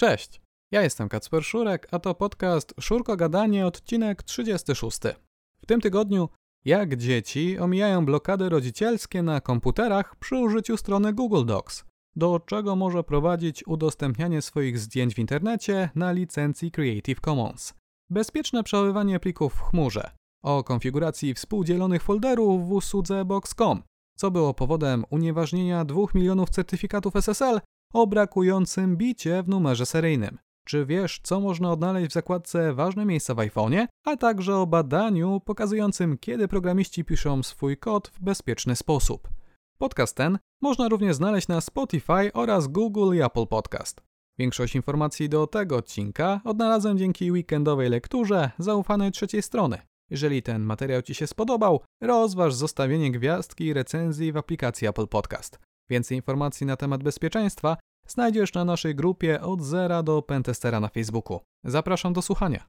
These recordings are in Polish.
Cześć, ja jestem Kacper Szurek, a to podcast Szurko Gadanie, odcinek 36. W tym tygodniu jak dzieci omijają blokady rodzicielskie na komputerach przy użyciu strony Google Docs, do czego może prowadzić udostępnianie swoich zdjęć w internecie na licencji Creative Commons. Bezpieczne przechowywanie plików w chmurze, o konfiguracji współdzielonych folderów w usłudze Box.com, co było powodem unieważnienia 2 milionów certyfikatów SSL o brakującym bicie w numerze seryjnym. Czy wiesz, co można odnaleźć w zakładce Ważne miejsca w iPhone'ie, a także o badaniu pokazującym, kiedy programiści piszą swój kod w bezpieczny sposób. Podcast ten można również znaleźć na Spotify oraz Google i Apple Podcast. Większość informacji do tego odcinka odnalazłem dzięki weekendowej lekturze zaufanej trzeciej strony. Jeżeli ten materiał Ci się spodobał, rozważ zostawienie gwiazdki i recenzji w aplikacji Apple Podcast. Więcej informacji na temat bezpieczeństwa znajdziesz na naszej grupie od zera do pentestera na Facebooku. Zapraszam do słuchania.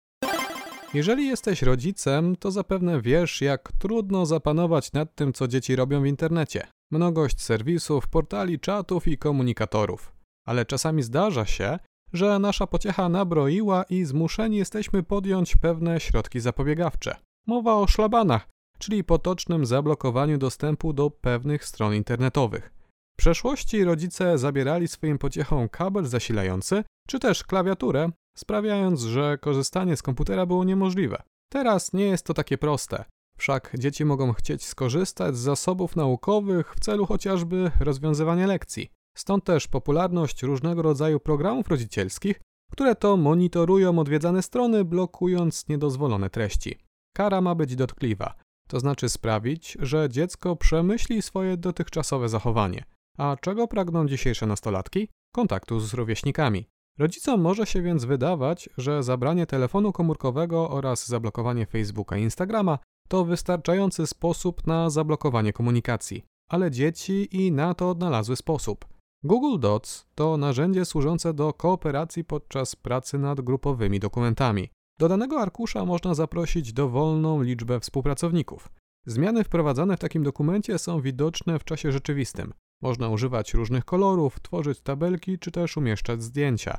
Jeżeli jesteś rodzicem, to zapewne wiesz, jak trudno zapanować nad tym, co dzieci robią w internecie. Mnogość serwisów, portali, czatów i komunikatorów. Ale czasami zdarza się, że nasza pociecha nabroiła i zmuszeni jesteśmy podjąć pewne środki zapobiegawcze. Mowa o szlabanach, czyli potocznym zablokowaniu dostępu do pewnych stron internetowych. W przeszłości rodzice zabierali swoim pociechom kabel zasilający czy też klawiaturę, sprawiając, że korzystanie z komputera było niemożliwe. Teraz nie jest to takie proste. Wszak dzieci mogą chcieć skorzystać z zasobów naukowych w celu chociażby rozwiązywania lekcji. Stąd też popularność różnego rodzaju programów rodzicielskich, które to monitorują odwiedzane strony, blokując niedozwolone treści. Kara ma być dotkliwa, to znaczy sprawić, że dziecko przemyśli swoje dotychczasowe zachowanie. A czego pragną dzisiejsze nastolatki? Kontaktu z rówieśnikami. Rodzicom może się więc wydawać, że zabranie telefonu komórkowego oraz zablokowanie Facebooka i Instagrama to wystarczający sposób na zablokowanie komunikacji. Ale dzieci i na to odnalazły sposób. Google Docs to narzędzie służące do kooperacji podczas pracy nad grupowymi dokumentami. Do danego arkusza można zaprosić dowolną liczbę współpracowników. Zmiany wprowadzane w takim dokumencie są widoczne w czasie rzeczywistym. Można używać różnych kolorów, tworzyć tabelki czy też umieszczać zdjęcia.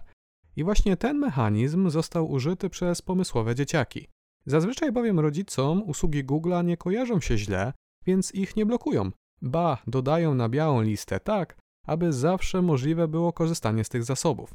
I właśnie ten mechanizm został użyty przez pomysłowe dzieciaki. Zazwyczaj bowiem rodzicom usługi Google'a nie kojarzą się źle, więc ich nie blokują. Ba, dodają na białą listę tak, aby zawsze możliwe było korzystanie z tych zasobów.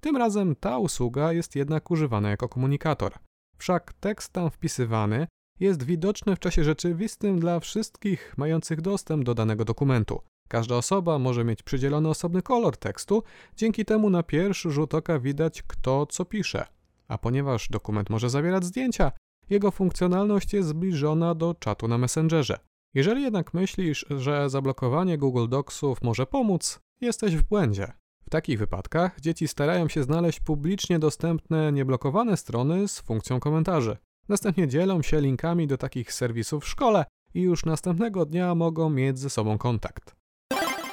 Tym razem ta usługa jest jednak używana jako komunikator. Wszak tekst tam wpisywany jest widoczny w czasie rzeczywistym dla wszystkich mających dostęp do danego dokumentu. Każda osoba może mieć przydzielony osobny kolor tekstu, dzięki temu na pierwszy rzut oka widać kto co pisze. A ponieważ dokument może zawierać zdjęcia, jego funkcjonalność jest zbliżona do czatu na Messengerze. Jeżeli jednak myślisz, że zablokowanie Google Docsów może pomóc, jesteś w błędzie. W takich wypadkach dzieci starają się znaleźć publicznie dostępne, nieblokowane strony z funkcją komentarzy. Następnie dzielą się linkami do takich serwisów w szkole i już następnego dnia mogą mieć ze sobą kontakt.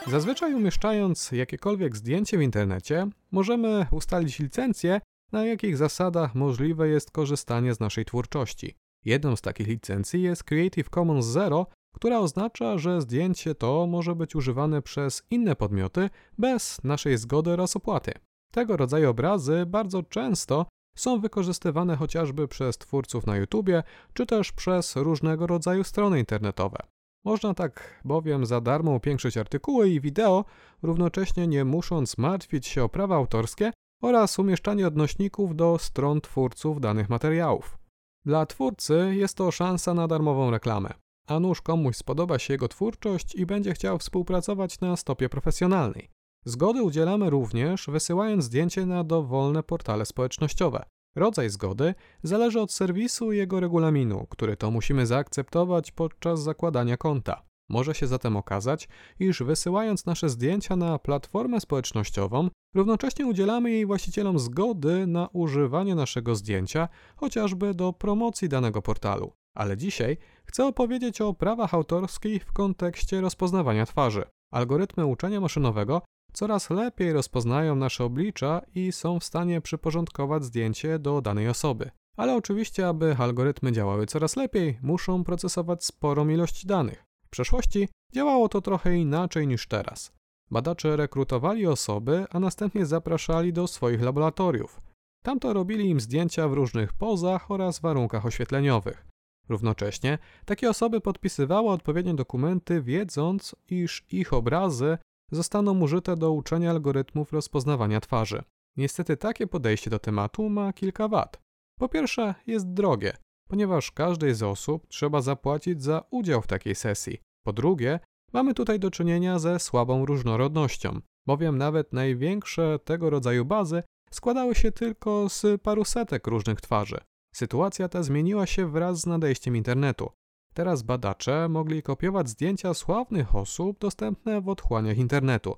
Zazwyczaj umieszczając jakiekolwiek zdjęcie w internecie, możemy ustalić licencję, na jakich zasadach możliwe jest korzystanie z naszej twórczości. Jedną z takich licencji jest Creative Commons Zero, która oznacza, że zdjęcie to może być używane przez inne podmioty bez naszej zgody oraz opłaty. Tego rodzaju obrazy bardzo często są wykorzystywane chociażby przez twórców na YouTube, czy też przez różnego rodzaju strony internetowe. Można tak bowiem za darmo upiększyć artykuły i wideo, równocześnie nie musząc martwić się o prawa autorskie oraz umieszczanie odnośników do stron twórców danych materiałów. Dla twórcy jest to szansa na darmową reklamę, a nuż komuś spodoba się jego twórczość i będzie chciał współpracować na stopie profesjonalnej. Zgody udzielamy również wysyłając zdjęcie na dowolne portale społecznościowe. Rodzaj zgody zależy od serwisu i jego regulaminu, który to musimy zaakceptować podczas zakładania konta. Może się zatem okazać, iż wysyłając nasze zdjęcia na platformę społecznościową, równocześnie udzielamy jej właścicielom zgody na używanie naszego zdjęcia, chociażby do promocji danego portalu. Ale dzisiaj chcę opowiedzieć o prawach autorskich w kontekście rozpoznawania twarzy. Algorytmy uczenia maszynowego coraz lepiej rozpoznają nasze oblicza i są w stanie przyporządkować zdjęcie do danej osoby. Ale oczywiście, aby algorytmy działały coraz lepiej, muszą procesować sporą ilość danych. W przeszłości działało to trochę inaczej niż teraz. Badacze rekrutowali osoby, a następnie zapraszali do swoich laboratoriów. Tamto robili im zdjęcia w różnych pozach oraz warunkach oświetleniowych. Równocześnie takie osoby podpisywały odpowiednie dokumenty, wiedząc, iż ich obrazy zostaną użyte do uczenia algorytmów rozpoznawania twarzy. Niestety takie podejście do tematu ma kilka wad. Po pierwsze, jest drogie, ponieważ każdej z osób trzeba zapłacić za udział w takiej sesji. Po drugie, mamy tutaj do czynienia ze słabą różnorodnością, bowiem nawet największe tego rodzaju bazy składały się tylko z paru setek różnych twarzy. Sytuacja ta zmieniła się wraz z nadejściem internetu. Teraz badacze mogli kopiować zdjęcia sławnych osób dostępne w otchłaniach internetu.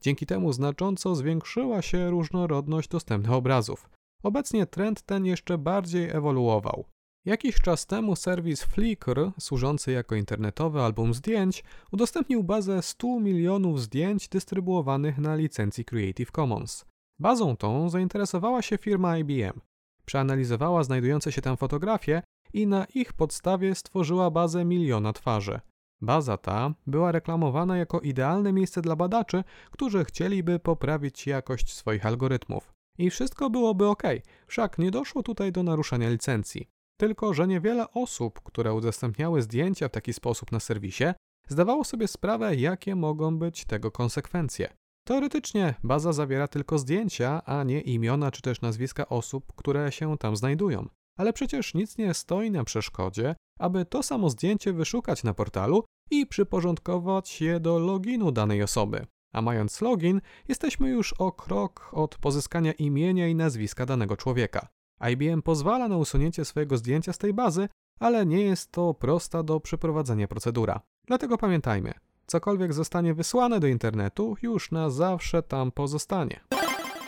Dzięki temu znacząco zwiększyła się różnorodność dostępnych obrazów. Obecnie trend ten jeszcze bardziej ewoluował. Jakiś czas temu serwis Flickr, służący jako internetowy album zdjęć, udostępnił bazę 100 milionów zdjęć dystrybuowanych na licencji Creative Commons. Bazą tą zainteresowała się firma IBM. Przeanalizowała znajdujące się tam fotografie i na ich podstawie stworzyła bazę miliona twarzy. Baza ta była reklamowana jako idealne miejsce dla badaczy, którzy chcieliby poprawić jakość swoich algorytmów. I wszystko byłoby ok, wszak nie doszło tutaj do naruszenia licencji. Tylko, że niewiele osób, które udostępniały zdjęcia w taki sposób na serwisie, zdawało sobie sprawę, jakie mogą być tego konsekwencje. Teoretycznie baza zawiera tylko zdjęcia, a nie imiona czy też nazwiska osób, które się tam znajdują. Ale przecież nic nie stoi na przeszkodzie, aby to samo zdjęcie wyszukać na portalu i przyporządkować je do loginu danej osoby. A mając login, jesteśmy już o krok od pozyskania imienia i nazwiska danego człowieka. IBM pozwala na usunięcie swojego zdjęcia z tej bazy, ale nie jest to prosta do przeprowadzenia procedura. Dlatego pamiętajmy, cokolwiek zostanie wysłane do internetu, już na zawsze tam pozostanie.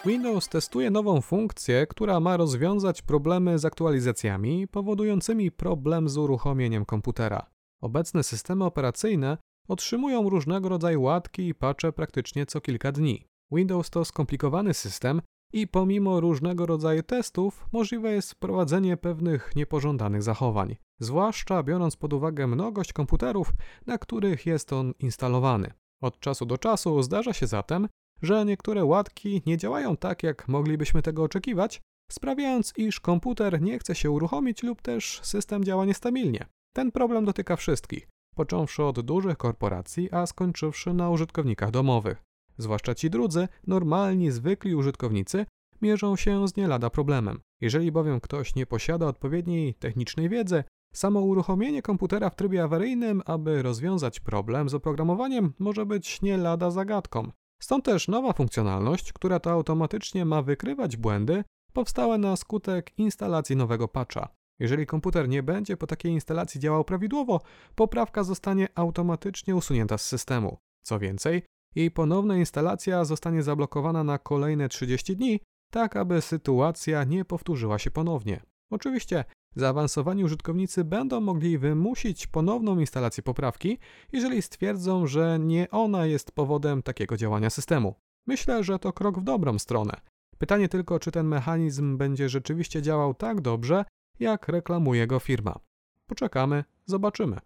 Windows testuje nową funkcję, która ma rozwiązać problemy z aktualizacjami powodującymi problem z uruchomieniem komputera. Obecne systemy operacyjne otrzymują różnego rodzaju łatki i patche praktycznie co kilka dni. Windows to skomplikowany system i pomimo różnego rodzaju testów możliwe jest wprowadzenie pewnych niepożądanych zachowań, zwłaszcza biorąc pod uwagę mnogość komputerów, na których jest on instalowany. Od czasu do czasu zdarza się zatem, że niektóre łatki nie działają tak, jak moglibyśmy tego oczekiwać, sprawiając, iż komputer nie chce się uruchomić lub też system działa niestabilnie. Ten problem dotyka wszystkich, począwszy od dużych korporacji, a skończywszy na użytkownikach domowych. Zwłaszcza ci drudzy, normalni, zwykli użytkownicy, mierzą się z nie lada problemem. Jeżeli bowiem ktoś nie posiada odpowiedniej technicznej wiedzy, samo uruchomienie komputera w trybie awaryjnym, aby rozwiązać problem z oprogramowaniem, może być nie lada zagadką. Stąd też nowa funkcjonalność, która to automatycznie ma wykrywać błędy powstałe na skutek instalacji nowego patcha. Jeżeli komputer nie będzie po takiej instalacji działał prawidłowo, poprawka zostanie automatycznie usunięta z systemu. Co więcej, jej ponowna instalacja zostanie zablokowana na kolejne 30 dni, tak aby sytuacja nie powtórzyła się ponownie. Oczywiście zaawansowani użytkownicy będą mogli wymusić ponowną instalację poprawki, jeżeli stwierdzą, że nie ona jest powodem takiego działania systemu. Myślę, że to krok w dobrą stronę. Pytanie tylko, czy ten mechanizm będzie rzeczywiście działał tak dobrze, jak reklamuje go firma. Poczekamy, zobaczymy.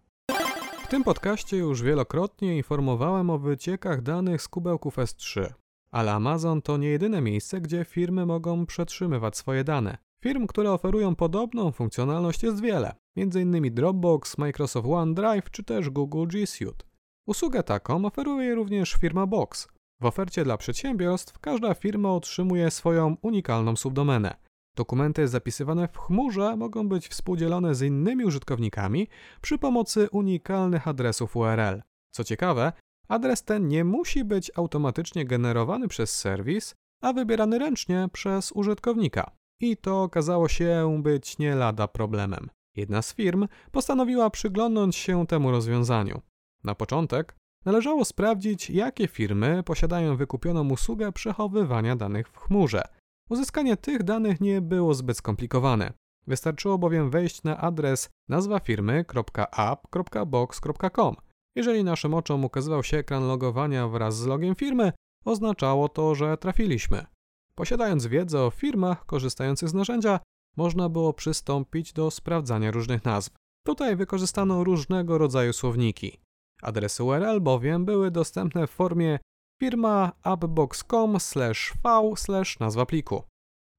W tym podcaście już wielokrotnie informowałem o wyciekach danych z kubełków S3, ale Amazon to nie jedyne miejsce, gdzie firmy mogą przetrzymywać swoje dane. Firm, które oferują podobną funkcjonalność jest wiele, m.in. Dropbox, Microsoft OneDrive czy też Google G Suite. Usługę taką oferuje również firma Box. W ofercie dla przedsiębiorstw każda firma otrzymuje swoją unikalną subdomenę. Dokumenty zapisywane w chmurze mogą być współdzielone z innymi użytkownikami przy pomocy unikalnych adresów URL. Co ciekawe, adres ten nie musi być automatycznie generowany przez serwis, a wybierany ręcznie przez użytkownika. I to okazało się być nie lada problemem. Jedna z firm postanowiła przyglądnąć się temu rozwiązaniu. Na początek należało sprawdzić, jakie firmy posiadają wykupioną usługę przechowywania danych w chmurze – Uzyskanie tych danych nie było zbyt skomplikowane. Wystarczyło bowiem wejść na adres nazwa firmy.app.box.com. Jeżeli naszym oczom ukazywał się ekran logowania wraz z logiem firmy, oznaczało to, że trafiliśmy. Posiadając wiedzę o firmach korzystających z narzędzia, można było przystąpić do sprawdzania różnych nazw. Tutaj wykorzystano różnego rodzaju słowniki. Adresy URL bowiem były dostępne w formie firma appbox.com v nazwa pliku.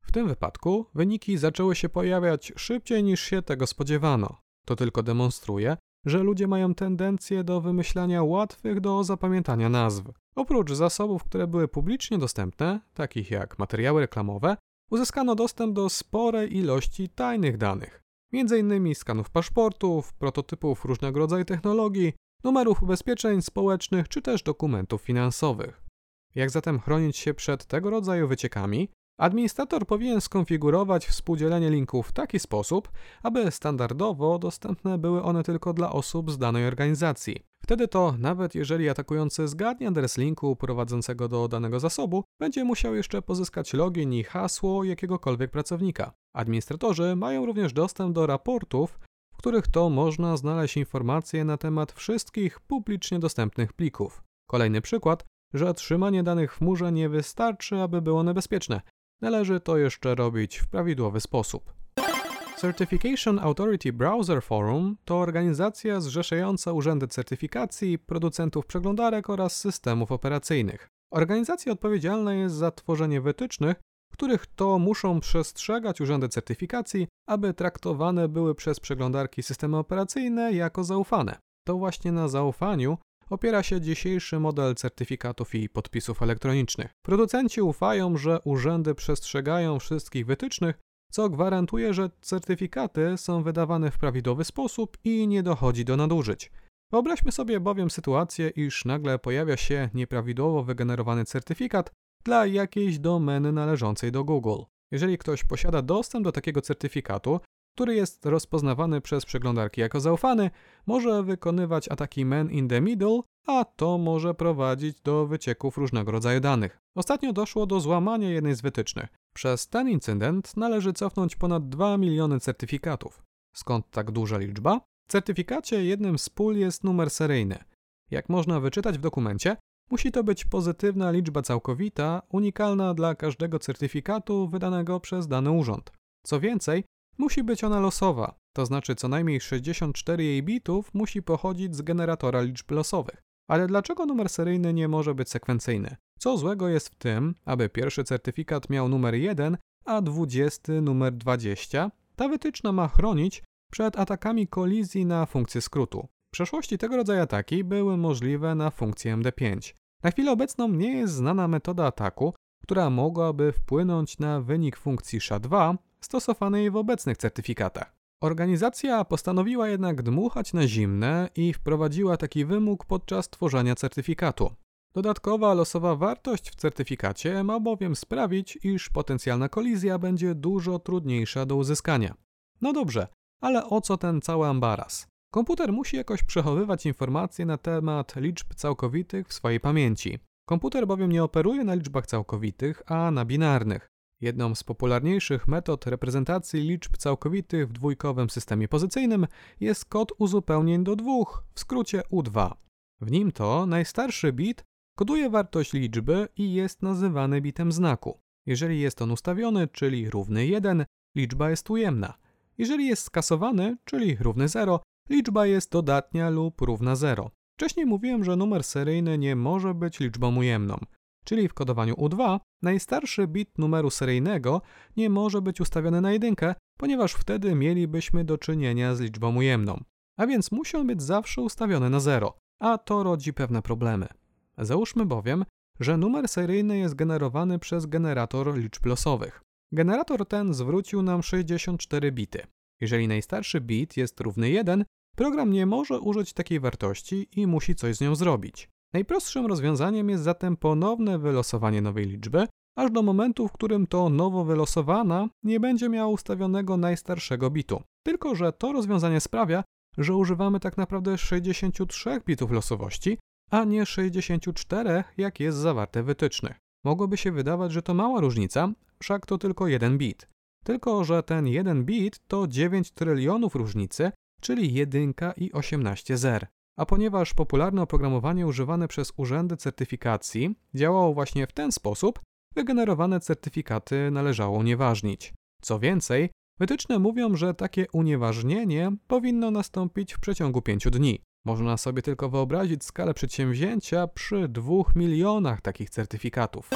W tym wypadku wyniki zaczęły się pojawiać szybciej niż się tego spodziewano. To tylko demonstruje, że ludzie mają tendencję do wymyślania łatwych do zapamiętania nazw. Oprócz zasobów, które były publicznie dostępne, takich jak materiały reklamowe, uzyskano dostęp do sporej ilości tajnych danych, m.in. skanów paszportów, prototypów różnego rodzaju technologii, numerów ubezpieczeń społecznych czy też dokumentów finansowych. Jak zatem chronić się przed tego rodzaju wyciekami? Administrator powinien skonfigurować współdzielenie linków w taki sposób, aby standardowo dostępne były one tylko dla osób z danej organizacji. Wtedy to, nawet jeżeli atakujący zgadnie adres linku prowadzącego do danego zasobu, będzie musiał jeszcze pozyskać login i hasło jakiegokolwiek pracownika. Administratorzy mają również dostęp do raportów, w których to można znaleźć informacje na temat wszystkich publicznie dostępnych plików. Kolejny przykład, że trzymanie danych w chmurze nie wystarczy, aby było niebezpieczne. Należy to jeszcze robić w prawidłowy sposób. Certification Authority Browser Forum to organizacja zrzeszająca urzędy certyfikacji, producentów przeglądarek oraz systemów operacyjnych. Organizacja odpowiedzialna jest za tworzenie wytycznych, których to muszą przestrzegać urzędy certyfikacji, aby traktowane były przez przeglądarki systemy operacyjne jako zaufane. To właśnie na zaufaniu opiera się dzisiejszy model certyfikatów i podpisów elektronicznych. Producenci ufają, że urzędy przestrzegają wszystkich wytycznych, co gwarantuje, że certyfikaty są wydawane w prawidłowy sposób i nie dochodzi do nadużyć. Wyobraźmy sobie bowiem sytuację, iż nagle pojawia się nieprawidłowo wygenerowany certyfikat dla jakiejś domeny należącej do Google. Jeżeli ktoś posiada dostęp do takiego certyfikatu, który jest rozpoznawany przez przeglądarki jako zaufany, może wykonywać ataki man in the middle, a to może prowadzić do wycieków różnego rodzaju danych. Ostatnio doszło do złamania jednej z wytycznych. Przez ten incydent należy cofnąć ponad 2 miliony certyfikatów. Skąd tak duża liczba? W certyfikacie jednym z pól jest numer seryjny. Jak można wyczytać w dokumencie, musi to być pozytywna liczba całkowita, unikalna dla każdego certyfikatu wydanego przez dany urząd. Co więcej, Musi być ona losowa, to znaczy co najmniej 64 jej bitów musi pochodzić z generatora liczb losowych. Ale dlaczego numer seryjny nie może być sekwencyjny? Co złego jest w tym, aby pierwszy certyfikat miał numer 1, a 20 numer 20? Ta wytyczna ma chronić przed atakami kolizji na funkcję skrótu. W przeszłości tego rodzaju ataki były możliwe na funkcję MD5. Na chwilę obecną nie jest znana metoda ataku, która mogłaby wpłynąć na wynik funkcji SHA-2, stosowanej w obecnych certyfikatach. Organizacja postanowiła jednak dmuchać na zimne i wprowadziła taki wymóg podczas tworzenia certyfikatu. Dodatkowa losowa wartość w certyfikacie ma bowiem sprawić, iż potencjalna kolizja będzie dużo trudniejsza do uzyskania. No dobrze, ale o co ten cały ambaras? Komputer musi jakoś przechowywać informacje na temat liczb całkowitych w swojej pamięci. Komputer bowiem nie operuje na liczbach całkowitych, a na binarnych. Jedną z popularniejszych metod reprezentacji liczb całkowitych w dwójkowym systemie pozycyjnym jest kod uzupełnień do dwóch, w skrócie U2. W nim to najstarszy bit koduje wartość liczby i jest nazywany bitem znaku. Jeżeli jest on ustawiony, czyli równy 1, liczba jest ujemna. Jeżeli jest skasowany, czyli równy 0, liczba jest dodatnia lub równa 0. Wcześniej mówiłem, że numer seryjny nie może być liczbą ujemną czyli w kodowaniu U2, najstarszy bit numeru seryjnego nie może być ustawiony na jedynkę, ponieważ wtedy mielibyśmy do czynienia z liczbą ujemną. A więc musi on być zawsze ustawiony na 0, a to rodzi pewne problemy. Załóżmy bowiem, że numer seryjny jest generowany przez generator liczb losowych. Generator ten zwrócił nam 64 bity. Jeżeli najstarszy bit jest równy 1, program nie może użyć takiej wartości i musi coś z nią zrobić. Najprostszym rozwiązaniem jest zatem ponowne wylosowanie nowej liczby, aż do momentu, w którym to nowo wylosowana nie będzie miała ustawionego najstarszego bitu. Tylko, że to rozwiązanie sprawia, że używamy tak naprawdę 63 bitów losowości, a nie 64, jak jest zawarte w wytycznych. Mogłoby się wydawać, że to mała różnica, wszak to tylko jeden bit. Tylko, że ten jeden bit to 9 trylionów różnicy, czyli 1 i 18 zer. A ponieważ popularne oprogramowanie używane przez urzędy certyfikacji działało właśnie w ten sposób, wygenerowane certyfikaty należało unieważnić. Co więcej, wytyczne mówią, że takie unieważnienie powinno nastąpić w przeciągu 5 dni. Można sobie tylko wyobrazić skalę przedsięwzięcia przy dwóch milionach takich certyfikatów.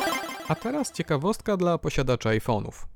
A teraz ciekawostka dla posiadaczy iPhone'ów.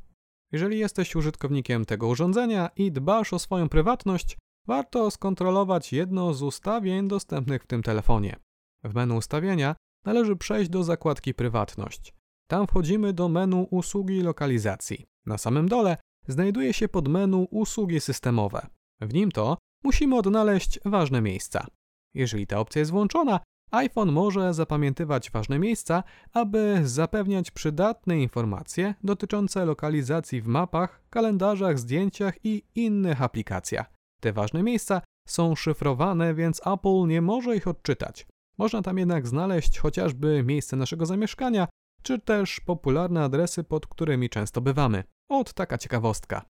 Jeżeli jesteś użytkownikiem tego urządzenia i dbasz o swoją prywatność, warto skontrolować jedno z ustawień dostępnych w tym telefonie. W menu ustawienia należy przejść do zakładki Prywatność. Tam wchodzimy do menu Usługi lokalizacji. Na samym dole znajduje się podmenu Usługi systemowe. W nim to musimy odnaleźć ważne miejsca. Jeżeli ta opcja jest włączona, iPhone może zapamiętywać ważne miejsca, aby zapewniać przydatne informacje dotyczące lokalizacji w mapach, kalendarzach, zdjęciach i innych aplikacjach. Te ważne miejsca są szyfrowane, więc Apple nie może ich odczytać. Można tam jednak znaleźć chociażby miejsce naszego zamieszkania, czy też popularne adresy, pod którymi często bywamy. Ot taka ciekawostka.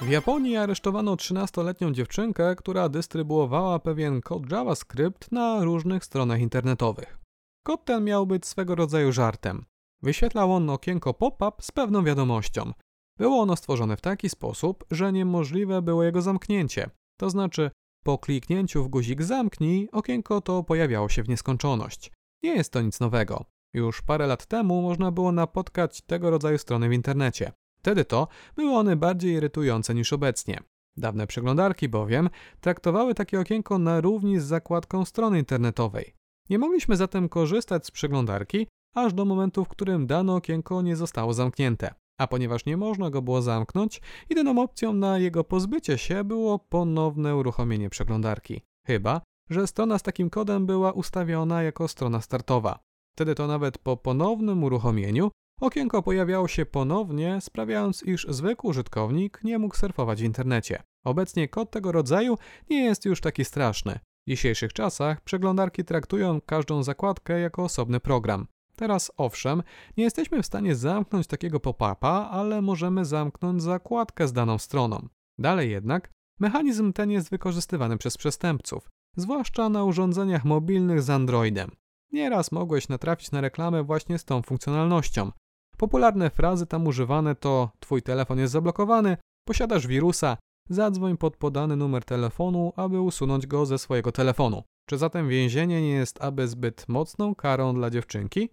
W Japonii aresztowano 13-letnią dziewczynkę, która dystrybuowała pewien kod JavaScript na różnych stronach internetowych. Kod ten miał być swego rodzaju żartem. Wyświetlał on okienko pop-up z pewną wiadomością. Było ono stworzone w taki sposób, że niemożliwe było jego zamknięcie. To znaczy, po kliknięciu w guzik zamknij, okienko to pojawiało się w nieskończoność. Nie jest to nic nowego. Już parę lat temu można było napotkać tego rodzaju strony w internecie. Wtedy to były one bardziej irytujące niż obecnie. Dawne przeglądarki bowiem traktowały takie okienko na równi z zakładką strony internetowej. Nie mogliśmy zatem korzystać z przeglądarki aż do momentu, w którym dane okienko nie zostało zamknięte. A ponieważ nie można go było zamknąć, jedyną opcją na jego pozbycie się było ponowne uruchomienie przeglądarki. Chyba, że strona z takim kodem była ustawiona jako strona startowa. Wtedy to nawet po ponownym uruchomieniu okienko pojawiało się ponownie, sprawiając, iż zwykły użytkownik nie mógł surfować w internecie. Obecnie kod tego rodzaju nie jest już taki straszny. W dzisiejszych czasach przeglądarki traktują każdą zakładkę jako osobny program. Teraz owszem, nie jesteśmy w stanie zamknąć takiego pop-upa, ale możemy zamknąć zakładkę z daną stroną. Dalej jednak, mechanizm ten jest wykorzystywany przez przestępców, zwłaszcza na urządzeniach mobilnych z Androidem. Nieraz mogłeś natrafić na reklamę właśnie z tą funkcjonalnością. Popularne frazy tam używane to Twój telefon jest zablokowany, posiadasz wirusa, zadzwoń pod podany numer telefonu, aby usunąć go ze swojego telefonu. Czy zatem więzienie nie jest aby zbyt mocną karą dla dziewczynki?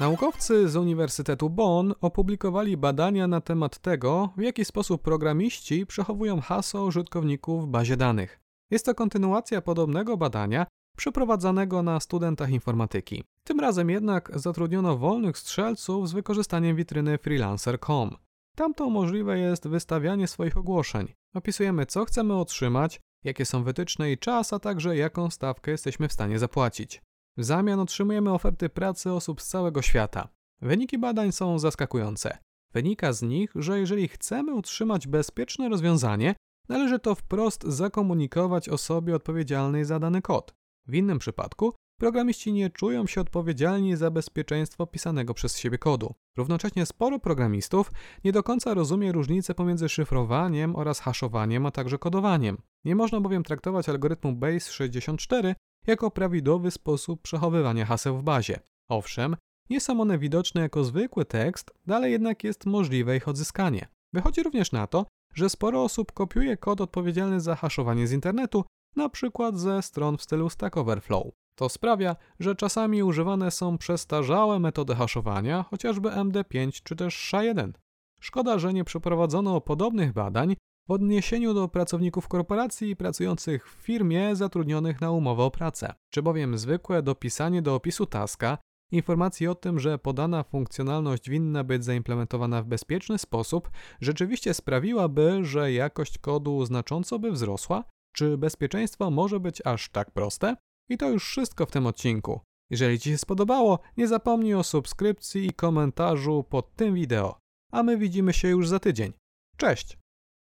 Naukowcy z Uniwersytetu Bonn opublikowali badania na temat tego, w jaki sposób programiści przechowują hasło użytkowników w bazie danych. Jest to kontynuacja podobnego badania przeprowadzanego na studentach informatyki. Tym razem jednak zatrudniono wolnych strzelców z wykorzystaniem witryny freelancer.com. Tam to możliwe jest wystawianie swoich ogłoszeń. Opisujemy, co chcemy otrzymać, jakie są wytyczne i czas, a także jaką stawkę jesteśmy w stanie zapłacić. W zamian otrzymujemy oferty pracy osób z całego świata. Wyniki badań są zaskakujące. Wynika z nich, że jeżeli chcemy utrzymać bezpieczne rozwiązanie, należy to wprost zakomunikować osobie odpowiedzialnej za dany kod. W innym przypadku programiści nie czują się odpowiedzialni za bezpieczeństwo pisanego przez siebie kodu. Równocześnie sporo programistów nie do końca rozumie różnicę pomiędzy szyfrowaniem oraz haszowaniem, a także kodowaniem. Nie można bowiem traktować algorytmu Base64 jako prawidłowy sposób przechowywania haseł w bazie. Owszem, nie są one widoczne jako zwykły tekst, dalej jednak jest możliwe ich odzyskanie. Wychodzi również na to, że sporo osób kopiuje kod odpowiedzialny za haszowanie z internetu, na przykład ze stron w stylu Stack Overflow. To sprawia, że czasami używane są przestarzałe metody haszowania, chociażby MD5 czy też SHA-1. Szkoda, że nie przeprowadzono podobnych badań w odniesieniu do pracowników korporacji pracujących w firmie zatrudnionych na umowę o pracę. Czy bowiem zwykłe dopisanie do opisu taska informacji o tym, że podana funkcjonalność winna być zaimplementowana w bezpieczny sposób, rzeczywiście sprawiłaby, że jakość kodu znacząco by wzrosła? Czy bezpieczeństwo może być aż tak proste? I to już wszystko w tym odcinku. Jeżeli Ci się spodobało, nie zapomnij o subskrypcji i komentarzu pod tym wideo. A my widzimy się już za tydzień. Cześć!